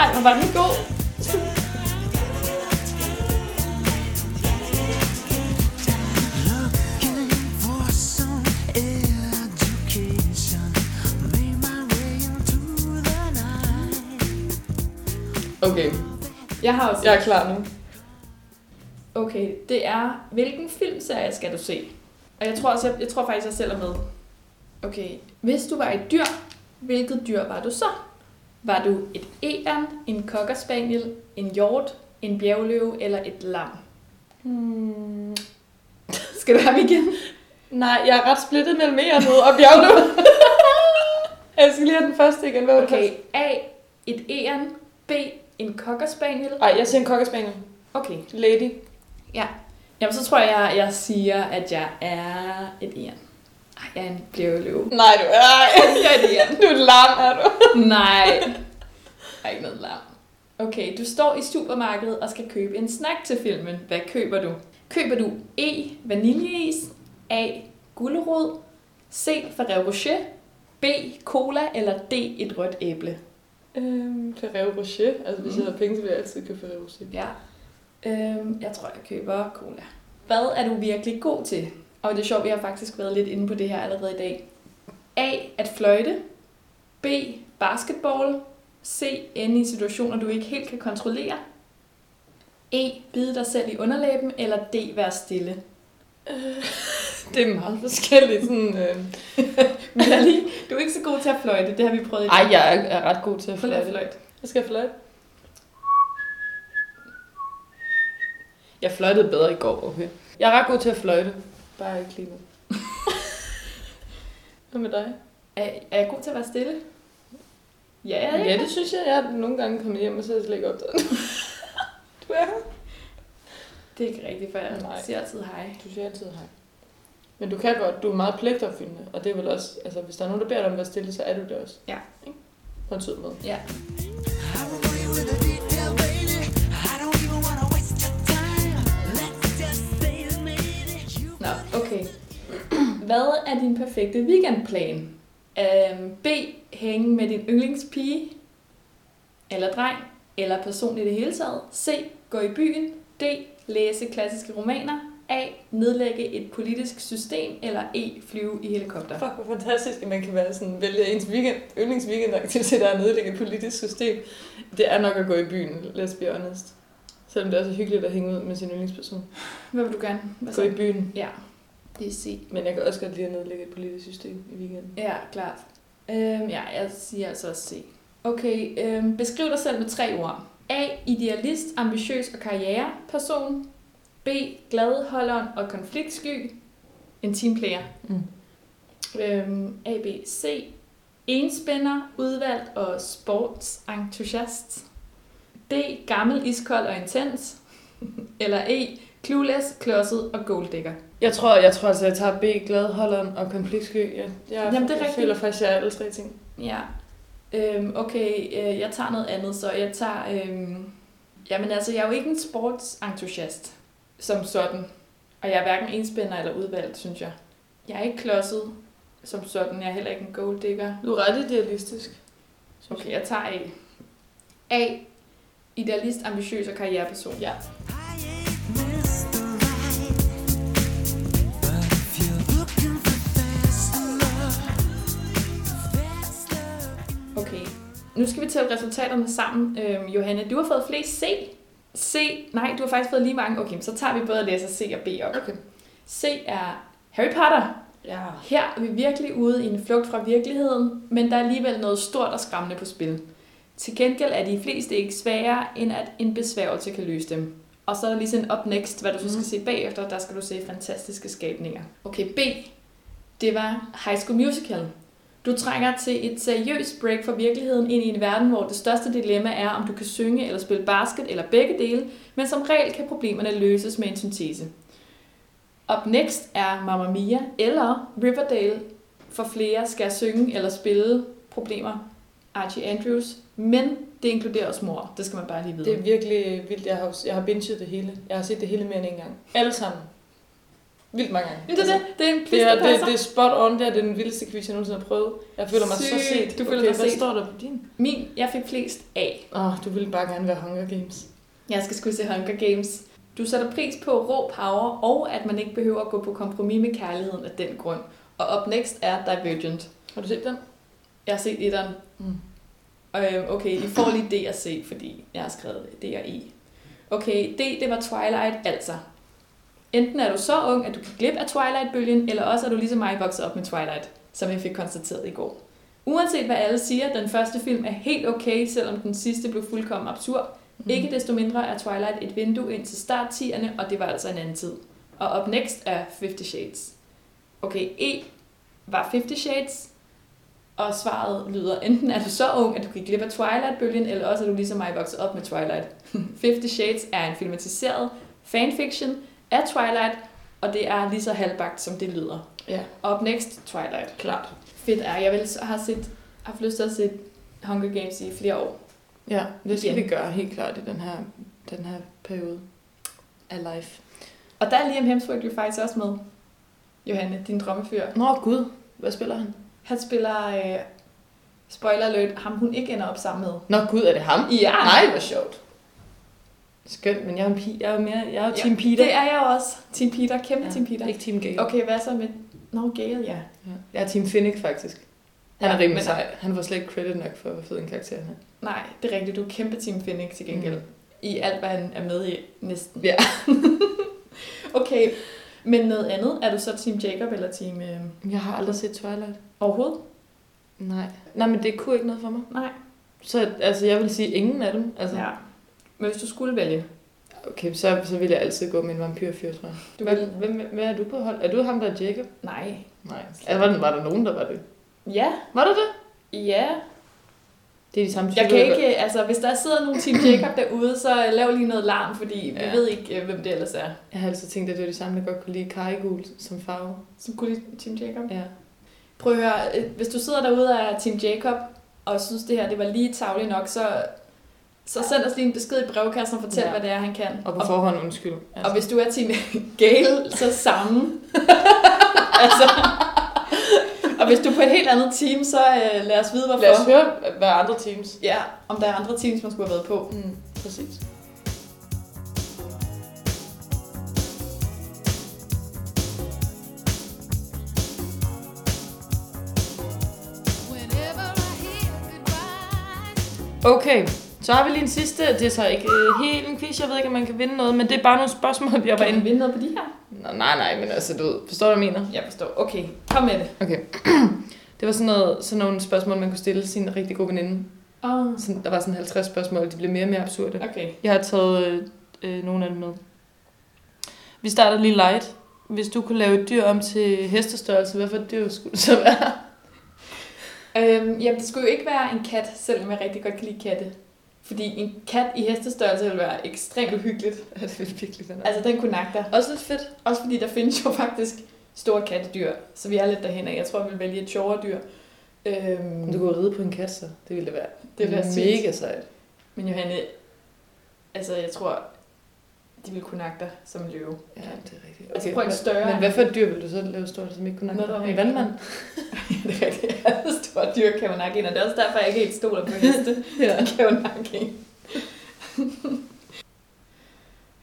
Ej, hvor var den god. Okay, Jeg har også jeg er klar nu. Okay, det er, hvilken filmserie skal du se? Og jeg tror, også, jeg, jeg tror faktisk, jeg selv er med. Okay, hvis du var et dyr, hvilket dyr var du så? Var du et egern, en cockerspaniel, en hjort, en bjergløve eller et lam? Hmm. Skal du have mig igen? Nej, jeg er ret splittet mellem Egernud og Bjergløv. jeg skal lige have den første igen. Hvad Okay, A, et egern, B, en cockerspaniel. første? Ej, jeg siger en kokkespaniel. Okay, Lady. jamen så tror jeg, jeg, jeg siger, at jeg er et egern. Jeg er en bjergløve. Nej, du er jeg er et egern. Du er lam, er du? Nej. Der er ikke noget larm. Okay, du står i supermarkedet og skal købe en snack til filmen. Hvad køber du? Køber du E. Vaniljeis, A. Gulerod, C. Ferrero Rocher, B. Cola eller D. Et rødt æble? Øhm, Ferrero Rocher. Altså, hvis jeg havde penge, så ville jeg altid købe Ferrero Rocher. Ja. Øhm, jeg tror, jeg køber cola. Hvad er du virkelig god til? Og det er sjovt, vi har faktisk været lidt inde på det her allerede i dag. A. At fløjte. B. Basketball. C. Ende i situationer, du ikke helt kan kontrollere. E. Bide dig selv i underlæben. Eller D. Være stille. Det er meget forskelligt. Sådan, øh... Lige, du er ikke så god til at fløjte, det har vi prøvet i Ej, jeg er, er ret god til at fløjte. fløjte. Jeg skal fløjte. Jeg fløjtede bedre i går, okay. Jeg er ret god til at fløjte. Bare ikke lige nu. Hvad med dig? Er, er jeg god til at være stille? Ja, ja, Ja, det synes jeg. Jeg er nogle gange kommet hjem, og så er jeg slet ikke opdaget. du er her. Det er ikke rigtigt, for jeg Nej. siger altid hej. Du siger altid hej. Men du kan godt, du er meget pligtopfyldende, og det er vel også, altså hvis der er nogen, der beder dig om at være stille, så er du det også. Ja. Ikke? På en sød måde. Ja. Nå, okay. Hvad er din perfekte weekendplan? Um, B. Hænge med din yndlingspige eller dreng, eller person i det hele taget. C. Gå i byen. D. Læse klassiske romaner. A. Nedlægge et politisk system. Eller E. Flyve i helikopter. Fuck, hvor fantastisk, at man kan være sådan, vælge ens weekend, yndlingsweekendaktivitet og nedlægge et politisk system. Det er nok at gå i byen, let's be honest. Selvom det er også hyggeligt at hænge ud med sin yndlingsperson. Hvad vil du gerne? Hvad Gå i byen. Ja, det er C. Men jeg kan også godt lide at nedlægge et politisk system i weekenden. Ja, klart. Øhm, ja, jeg siger altså også C. Okay, øhm, beskriv dig selv med tre ord. A. Idealist, ambitiøs og karriereperson. B. Glad, holderen og konfliktsky. En teamplayer. Mm. Øhm, A, B, C. Enspænder, udvalgt og sportsentusiast. D. Gammel, iskold og intens. Eller E. Clueless, klodset og golddigger. Jeg tror, jeg tror altså, jeg tager B, gladholderen og konfliktsky. Jeg, jeg, Jamen, det er jeg føler faktisk, jeg er alle tre ting. Ja. Øhm, okay, øh, jeg tager noget andet, så jeg tager... Øhm, jamen altså, jeg er jo ikke en sportsentusiast som sådan. Og jeg er hverken enspænder eller udvalgt, synes jeg. Jeg er ikke klodset som sådan. Jeg er heller ikke en gold digger. Du er ret idealistisk. Okay, jeg tager A. A. Idealist, ambitiøs og karriereperson. Ja. Okay. Nu skal vi tælle resultaterne sammen. Øhm, Johanne, du har fået flest C. C. Nej, du har faktisk fået lige mange. Okay, så tager vi både læser C og B op. Okay. C er Harry Potter. Ja. Her er vi virkelig ude i en flugt fra virkeligheden, men der er alligevel noget stort og skræmmende på spil. Til gengæld er de fleste ikke sværere, end at en besværgelse kan løse dem. Og så er der lige sådan up next, hvad du så skal Mhm. se bagefter. Der skal du se fantastiske skabninger. Okay, B. Det var High School Musical. Du trænger til et seriøst break fra virkeligheden ind i en verden, hvor det største dilemma er, om du kan synge eller spille basket eller begge dele, men som regel kan problemerne løses med en syntese. Up next er Mamma Mia eller Riverdale for flere skal synge eller spille problemer. Archie Andrews, men det inkluderer også mor. Det skal man bare lige vide. Det er virkelig vildt. Jeg har, jeg har binget det hele. Jeg har set det hele mere end en gang. Alle sammen. Vildt mange gange. Men det, er det, det er en quiz, det, er, det, det er spot on. Det er den vildeste quiz, jeg nogensinde har prøvet. Jeg føler mig så Sygt. set. Du føler okay, dig hvad set. står der på din? Min, jeg fik flest A. Åh, oh, du ville bare gerne være Hunger Games. Jeg skal sgu se Hunger Games. Du sætter pris på rå power, og at man ikke behøver at gå på kompromis med kærligheden af den grund. Og up next er Divergent. Har du set den? Jeg har set etteren. Mm. Øh, okay, I får lige D og C, fordi jeg har skrevet D og E. Okay, D, det var Twilight, altså. Enten er du så ung, at du kan glip af Twilight-bølgen, eller også er du ligesom mig vokset op med Twilight, som jeg fik konstateret i går. Uanset hvad alle siger, den første film er helt okay, selvom den sidste blev fuldkommen absurd. Mm. Ikke desto mindre er Twilight et vindue ind til start og det var altså en anden tid. Og up next er Fifty Shades. Okay, E var Fifty Shades, og svaret lyder, enten er du så ung, at du kan glip af Twilight-bølgen, eller også er du ligesom mig vokset op med Twilight. Fifty Shades er en filmatiseret fanfiction af Twilight, og det er lige så halvbagt, som det lyder. Ja, Up next, Twilight. klart. Fedt er, jeg vil have set, haft lyst til at se Hunger Games i flere år. Ja, det skal Igen. vi gøre helt klart i den her, den her periode af life. Og der er Liam Hemsworth jo faktisk også med. Johanne, din drømmefyr. Nå gud, hvad spiller han? Han spiller, øh, spoiler alert, ham hun ikke ender op sammen med. Nå gud, er det ham? Ja. Nej, hvor sjovt. Skønt, men jeg er, en pi- jeg er jo mere, jeg er jo Team Peter. Det er jeg også. Team Peter, kæmpe ja, Team Peter. Ikke Team Gale. Okay, hvad så med... Nå, Gale, ja. Ja. Jeg er Team Phoenix, faktisk. Han er Ja, rimelig men- sej. Han får slet ikke credit nok for, hvor fed en karakter han er. Nej, det er rigtigt. Du er kæmpe Team Phoenix til gengæld. Mm. I alt, hvad han er med i, næsten. Ja. okay, men noget andet. Er du så Team Jacob eller Team... Øh, Jeg har aldrig set Twilight. overhovedet? Nej. Nej, men det kunne ikke noget for mig. Nej. Så altså, jeg vil sige ingen af dem. Altså, Ja. Men hvis du skulle vælge, Okay, så, så vil jeg altid gå med en vampyrfyr, tror jeg. Du Hvad, vil- hvem, hvad er du på hold? Er du ham, der er Jacob? nej. Nej. Altså, var, der, var der nogen, der var det? Ja, Var der det? ja. Det er de samme typer. Jeg kan ikke, altså hvis der sidder nogen Team Jacob derude, så lav lige noget larm, fordi vi Ja. ved ikke, øh, hvem det ellers er. Jeg har altid tænkt, at det var de samme, der godt kunne lide karigul som farve. Som kunne lide Team Jacob. Ja. Prøv at høre, øh, hvis du sidder derude og er Team Jacob, og synes det her det var lige tavligt nok, så, så send os lige en besked i brevkassen og fortæl, Ja. hvad det er, han kan. Og på forhånd undskyld. Altså. og hvis du er Team Gale, så samme. altså, og hvis du er på et helt andet team, så øh, lad os vide, hvorfor. Lad os høre, hvad andre teams. Ja, om der er andre teams, man skulle have været på. Mm, præcis. Okay, så har vi lige en sidste. Det er så ikke øh, helt en quiz. Jeg ved ikke, om man kan vinde noget, men det er bare nogle spørgsmål, jeg var Kan man inde. vinde noget på de her? Nå, nej, nej, men altså, du ved, forstår du, hvad jeg mener? Jeg forstår. Okay, kom med det. Okay. Det var sådan, noget, sådan nogle spørgsmål, man kunne stille sin rigtig gode veninde. Oh, Sådan, der var sådan 50 spørgsmål, de blev mere og mere absurde. okay. Jeg har taget øh, øh, nogle af dem med. Vi starter lige light. Hvis du kunne lave et dyr om til hestestørrelse, hvad for et dyr skulle det så være? Øhm, jamen, det skulle jo ikke være en kat, selvom jeg rigtig godt kan lide katte. Fordi en kat i hestestørrelse ville være ekstremt uhyggeligt. Ja, det ville virkelig være Altså, den kunne nakke dig. Også lidt fedt. Også fordi der findes jo faktisk store kattedyr, så vi er lidt derhen af. Jeg tror, vi vil vælge et sjovere dyr. Øhm, Du kunne ride på en kat, så det ville det være. det ville være sygt. mega sejt. Men Johanne, altså jeg tror, de ville kunne dig som en løve. Ja, det er rigtigt. Altså, prøv en større- Men hvad for et dyr vil du så lave stort, som ikke kunne var En vandmand? det er rigtigt. Alle store dyr kan jo nakke en, og det er også derfor, jeg ikke helt stoler på heste. Ja. De kan jo nakke en.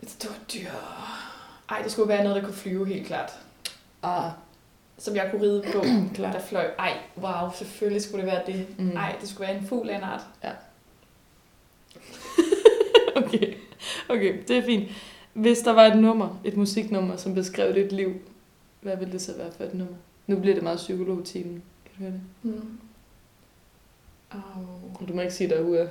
Et stort dyr. Ej, det skulle være noget, der kunne flyve helt klart. Ah, Som jeg kunne ride på, Klart. der fløj. Ej, wow, selvfølgelig skulle det være det. Mm. Ej, det skulle være en fugl af en art. okay. okay, det er fint. Hvis der var et nummer, et musiknummer, som beskrev dit liv, hvad ville det så være for et nummer? Nu bliver det meget psykologtimen. Kan du høre det? Mm. Oh. Du må ikke sige, der er ude.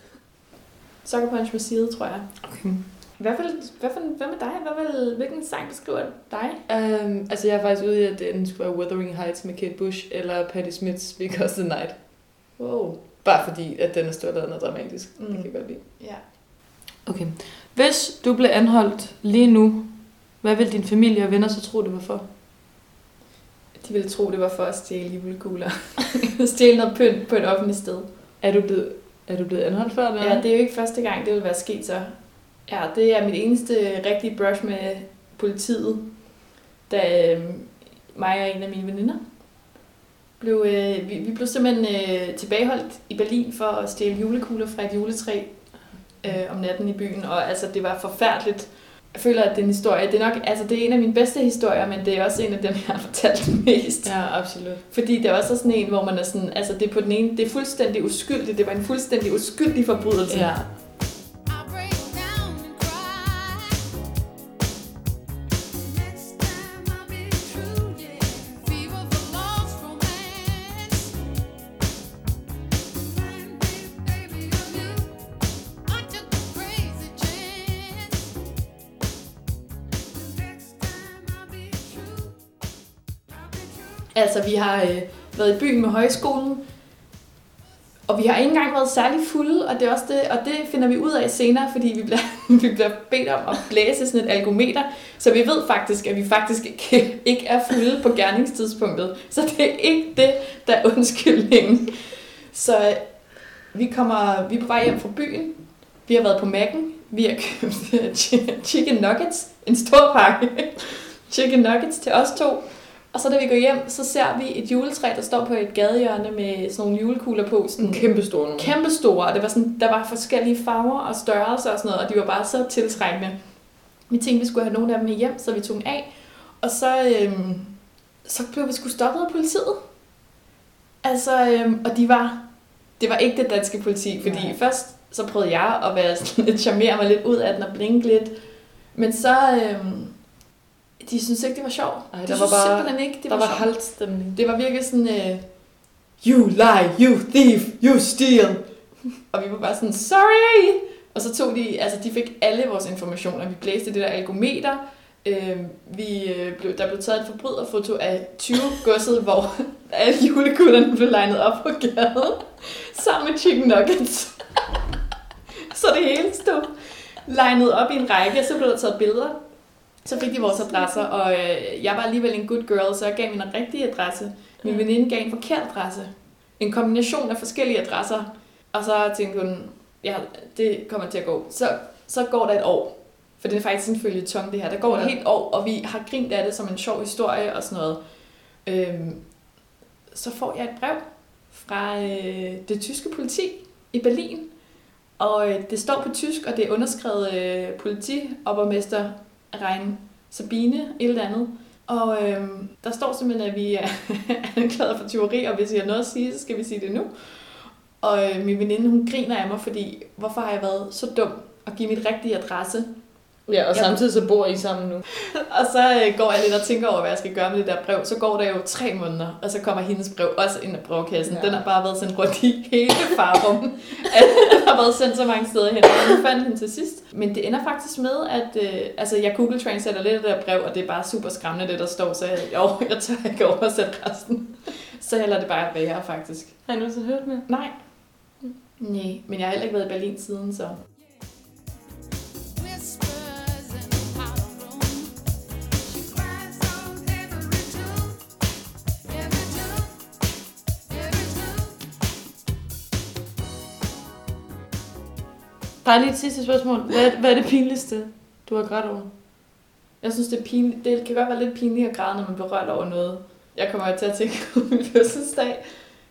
Sucker Punch med side, tror jeg. Okay. Hvad, vil, hvad, for, hvad med dig? Hvad vil, hvilken sang beskriver dig? Um, altså, jeg er faktisk ude i, at den skulle være Wuthering Heights med Kate Bush, eller Patti Smith's Because the Night. Wow. Bare fordi, at den er stået lavet noget dramatisk. Mm. Mm. Det kan jeg godt lide. Ja. Okay. Hvis du blev anholdt lige nu, hvad vil din familie og venner så tro, det var for? De ville tro, det var for at stjæle julekugler. stjæle noget pynt på et offentligt sted. Er du blevet, er du blevet anholdt før? Eller? Ja, det er jo ikke første gang, det vil være sket så. Ja, det er mit eneste rigtige brush med politiet, da øh, mig og en af mine veninder blev, øh, vi, vi blev simpelthen øh, tilbageholdt i Berlin for at stjæle julekugler fra et juletræ øh, om natten i byen, og altså det var forfærdeligt. Jeg føler, at det er en historie, det er nok, altså det er en af mine bedste historier, men det er også en af dem, jeg har fortalt mest. Ja, absolut. Fordi det er også sådan en, hvor man er sådan, altså det er på den ene, det er fuldstændig uskyldigt, det var en fuldstændig uskyldig forbrydelse. Ja. Altså, vi har øh, været i byen med højskolen, og vi har ikke engang været særlig fulde, og det, er også det, og det finder vi ud af senere, fordi vi bliver, vi bliver bedt om at blæse sådan et algometer, så vi ved faktisk, at vi faktisk ikke, ikke er fulde på gerningstidspunktet. Så det er ikke det, der er undskyldningen. Så øh, vi, kommer, vi er på vej hjem fra byen, vi har været på Mac'en, vi har købt øh, chicken nuggets, en stor pakke. Chicken nuggets til os to, og så da vi går hjem, så ser vi et juletræ, der står på et gadehjørne med sådan nogle julekugler på. Sådan kæmpe stor nogle. kæmpe store, og det var sådan, der var forskellige farver og størrelser og sådan noget, og de var bare så tiltrækkende. Vi tænkte, vi skulle have nogle af dem med hjem, så vi tog dem af. Og så, øhm, så blev vi sgu stoppet af politiet. Altså, øhm, og de var, det var ikke det danske politi, fordi. Nej. først så prøvede jeg at være sådan lidt charmere mig lidt ud af den og blinke lidt. Men så, øhm, de synes ikke, det var sjovt. Ej, de der var synes bare- simpelthen ikke, det Der var, var sjovt. halvt stemning. Det var virkelig sådan, øh, you lie, you thief, you steal. Og vi var bare sådan, sorry! Og så tog de, altså de fik alle vores informationer. Vi blæste det der algometer. Øh, vi, blev, der blev taget et forbryderfoto af 20 godset, hvor alle julekuglerne blev legnet op på gaden. Sammen med chicken nuggets. så det hele stod legnet op i en række, og så blev der taget billeder. Så fik de vores adresser, og øh, jeg var alligevel en good girl, så jeg gav min rigtige adresse. Min veninde gav en forkert adresse. En kombination af forskellige adresser. Og så tænkte hun, ja, det kommer til at gå. Så, så går der et år. For det er faktisk en følgetong, det her. Der går et Ja. helt år, og vi har grint af det som en sjov historie og sådan noget. Øhm, så får jeg et brev fra øh, det tyske politi i Berlin. Og øh, det står på tysk, og det er underskrevet øh, politi og borgmester Rein Sabine, et eller andet. Og øh, der står simpelthen, at vi er anklaget for tyveri, og hvis I har noget at sige, så skal vi sige det nu. Og øh, min veninde, hun griner af mig, fordi hvorfor har jeg været så dum at give mit rigtige adresse? Ja, og Ja. samtidig så bor I sammen nu. Og så øh, går jeg lidt og tænker over, hvad jeg skal gøre med det der brev. Så går der jo tre måneder, og så kommer hendes brev også ind i brevkassen. Ja. Den har bare været sendt rundt i hele farrum. Den har været sendt så mange steder hen, og jeg fandt den til sidst. Men det ender faktisk med, at øh, altså, jeg Google Translater lidt af det der brev, og det er bare super skræmmende, det der står. Så jeg, jo, jeg tør ikke oversætte resten. Så jeg lader det bare være, faktisk. Har I nogensinde hørt med? Nej. Nej, men jeg har heller ikke været i Berlin siden, så... Bare lige et sidste spørgsmål. Hvad, hvad er det pinligste, du har grædt over? Jeg synes, det, er pinligt. det kan godt være lidt pinligt at græde, når man bliver rørt over noget. Jeg kommer til at tænke på min fødselsdag.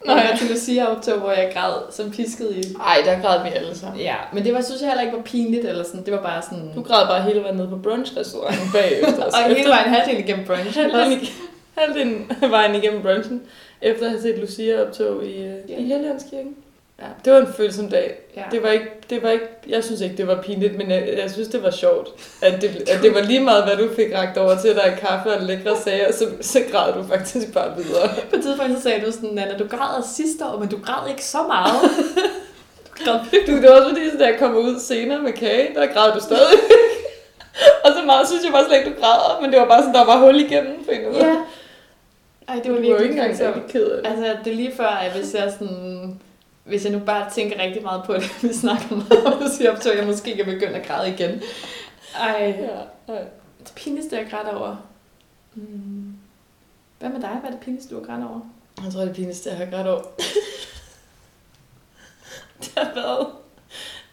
Når Nå, jeg var til Lucia-optog, hvor jeg græd som pisket i. Ej, der græd vi alle sammen. Ja, men det var, synes jeg heller ikke var pinligt, eller sådan. Det var bare sådan... Du græd bare hele vejen ned på brunch-restauranten bagefter. og hele vejen halvdelen igennem brunch. halvdelen, halvdelen vejen igennem brunchen, efter at have set Lucia-optog i, øh, Ja. i Helligåndskirken. Ja, det var en følsom dag. Ja. Det var ikke, det var ikke, jeg synes ikke, det var pinligt, men jeg, jeg synes, det var sjovt. At det, at det var lige meget, hvad du fik ragt over til dig kaffe og lækre sager, så, så græd du faktisk bare videre. På et tidspunkt så sagde du sådan, Nana, du græd sidste år, men du græd ikke så meget. du græd Du, det var også fordi, så da jeg kommer ud senere med kage, der græd du stadig. og så meget synes jeg bare slet ikke, du græder, men det var bare sådan, der var hul igennem på en eller anden Ja. Ej, det Du var var jo virkelig ikke engang rigtig ked af det. Altså, det er lige før, at hvis jeg sådan... Hvis jeg nu bare tænker rigtig meget på det, vi snakker meget om Lucia-optog, jeg måske kan begynde at græde igen. Ej, Ja, det pinligste, jeg græd over. Mm. Hvad med dig? Hvad er det pinligste, du har grædt over? Jeg tror, det pinligste, jeg har grædt over. det har været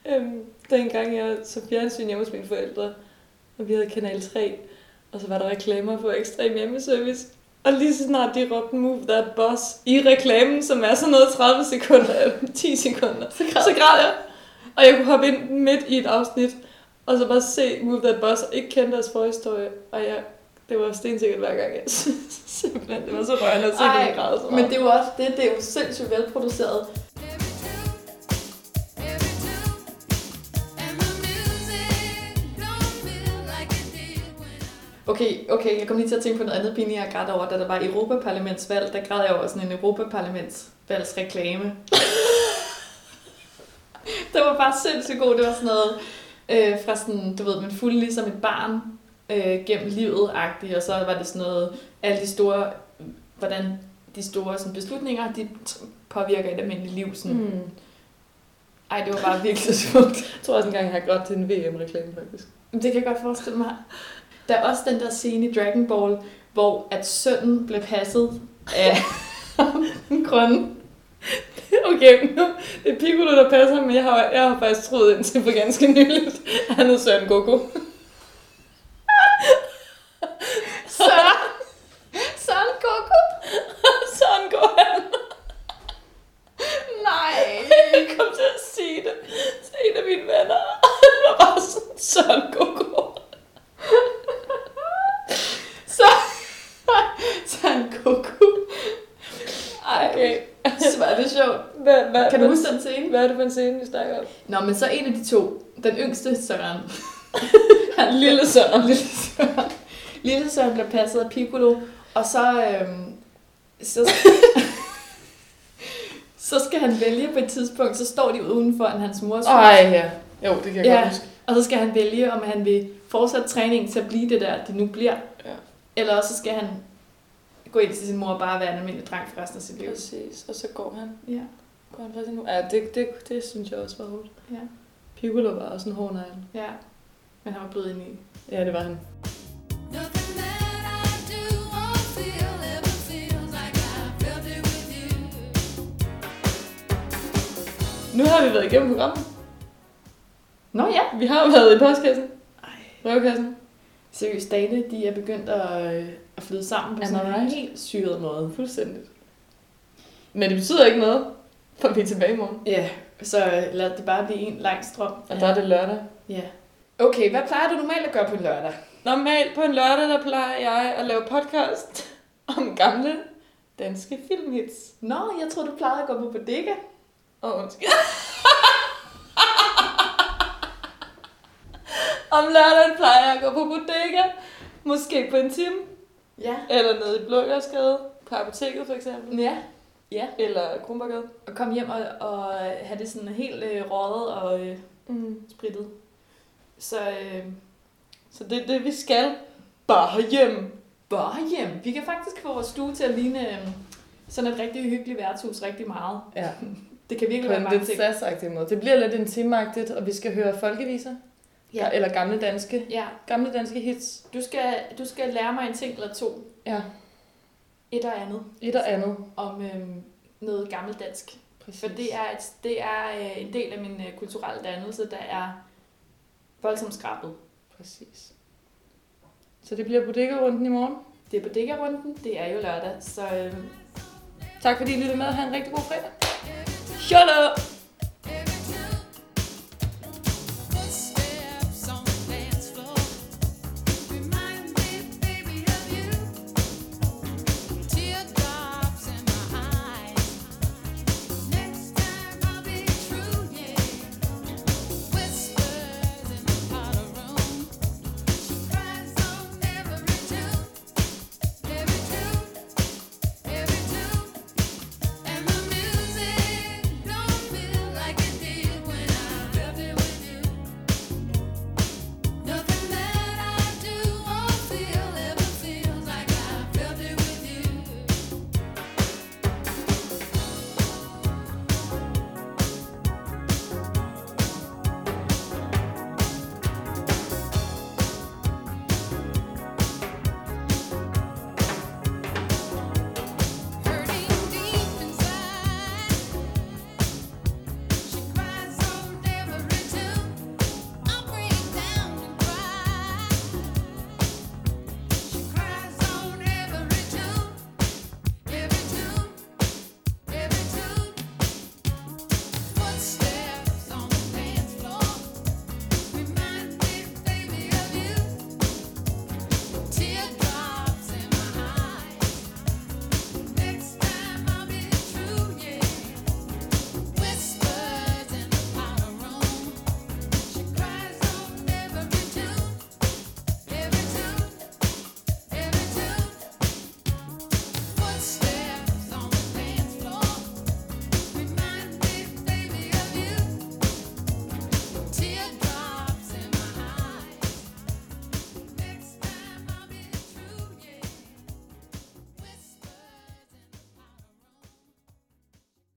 øhm, dengang jeg så fjernsyn hjemme hos mine forældre, og vi havde Kanal 3, og så var der reklamer på ekstrem hjemmeservice. Og lige så snart de råbte Move That Boss i reklamen, som er sådan noget 30 sekunder, eller 10 sekunder, så græd, så græd jeg. Og jeg kunne hoppe ind midt i et afsnit, og så bare se Move That Boss, og ikke kende deres forhistorie. Og jeg, det var stensikkert hver gang, jeg synes simpelthen, det var så rørende at se dem græde så meget. Men det er jo også det, det er jo sindssygt velproduceret. Okay, okay, jeg kom lige til at tænke på noget andet pinligt, jeg græd over, da der var Europaparlamentsvalg. Der græd jeg over sådan en Europaparlamentsvalgsreklame. det var bare sindssygt god. Det var sådan noget øh, fra sådan, du ved, man fulgte ligesom et barn øh, gennem livet-agtigt, og så var det sådan noget, alle de store, hvordan de store sådan, beslutninger, de påvirker et almindeligt liv. Sådan. Mm. Ej, det var bare virkelig smukt. Jeg tror også engang, jeg har grædt til en VM-reklame, faktisk. Det kan jeg godt forestille mig. Der er også den der scene i Dragon Ball, hvor at sønnen blev passet af den grønne. Okay, nu, det er Piccolo, der passer, men jeg har, jeg har faktisk troet indtil for ganske nyligt, at han hed Søren Goku. Søren! Søren Goku! Sådan går han. Nej! Jeg kom til at sige det til en af mine venner. Han var bare sådan, Søren Goku. Så... Søren Goku. Ej, Okay, hvad, Kan du hvad- er det for en scene, vi snakker om? Nå, men så en af de to, den yngste Søren. Han Lille Søren. Lille Søren. Lille Søren bliver passet af Piccolo, og så, øhm, så, så skal han vælge på et tidspunkt, så står de uden for hans mors hus. Ej, ja. Jo, det kan jeg Ja. godt huske. Og så skal han vælge, om han vil fortsætte træningen til at blive det der, det nu bliver. Ja. Eller også så skal han gå ind til sin mor og bare være en almindelig dreng for resten af sit liv. Præcis. Og så går han. Ja. Går han nu? Ja, det, det, det synes jeg også var hårdt. Ja. Piccolo var også en hård negl. ja. Men han var blevet ind i. Ja, det var han. Nu har vi været igennem programmet. Nå ja. Vi har været i postkassen. Ej. Brevkassen. Seriøst, dagene, de er begyndt at, øh, at flyde sammen på Am sådan en right? helt syret måde. Fuldstændigt. Men det betyder ikke noget, for vi er tilbage i morgen. Ja, så øh, lad det bare blive en lang strøm. Og der er det lørdag. Ja. Okay, hvad plejer du normalt at gøre på en lørdag? Normalt på en lørdag, der plejer jeg at lave podcast om gamle danske filmhits. Nå, jeg tror du plejede at gå på bodega. Og undskyld. om lørdagen plejer jeg at gå på bodega. Måske på en time. Ja. Eller nede i Blågårdsgade. På apoteket for eksempel. Ja. Ja. Eller Kronborgade. Og komme hjem og, og have det sådan helt øh, røget og øh, Mm. sprittet. Så øh, Så det er det, vi skal. Bare hjem. bare hjem. Vi kan faktisk få vores stue til at ligne øh, sådan et rigtig hyggeligt værtshus rigtig meget. Ja, Det kan virkelig på være en mange ting. sassagtig måde. Det bliver lidt intimagtigt, og vi skal høre folkeviser. Ja. Eller gamle danske, Ja, gamle danske hits. du skal, du skal lære mig en ting eller to. Ja, Et og andet. et og andet. Om øh, noget gammeldansk. Præcis. For det er, et, det er øh, en del af min øh, kulturelle dannelse, der er voldsomt skrabet. Præcis. Så det bliver bodega-runden i morgen. Det er bodega-runden, det er jo lørdag, så øh, Tak fordi I lyttede med. Ha' en rigtig god fredag. Shut up!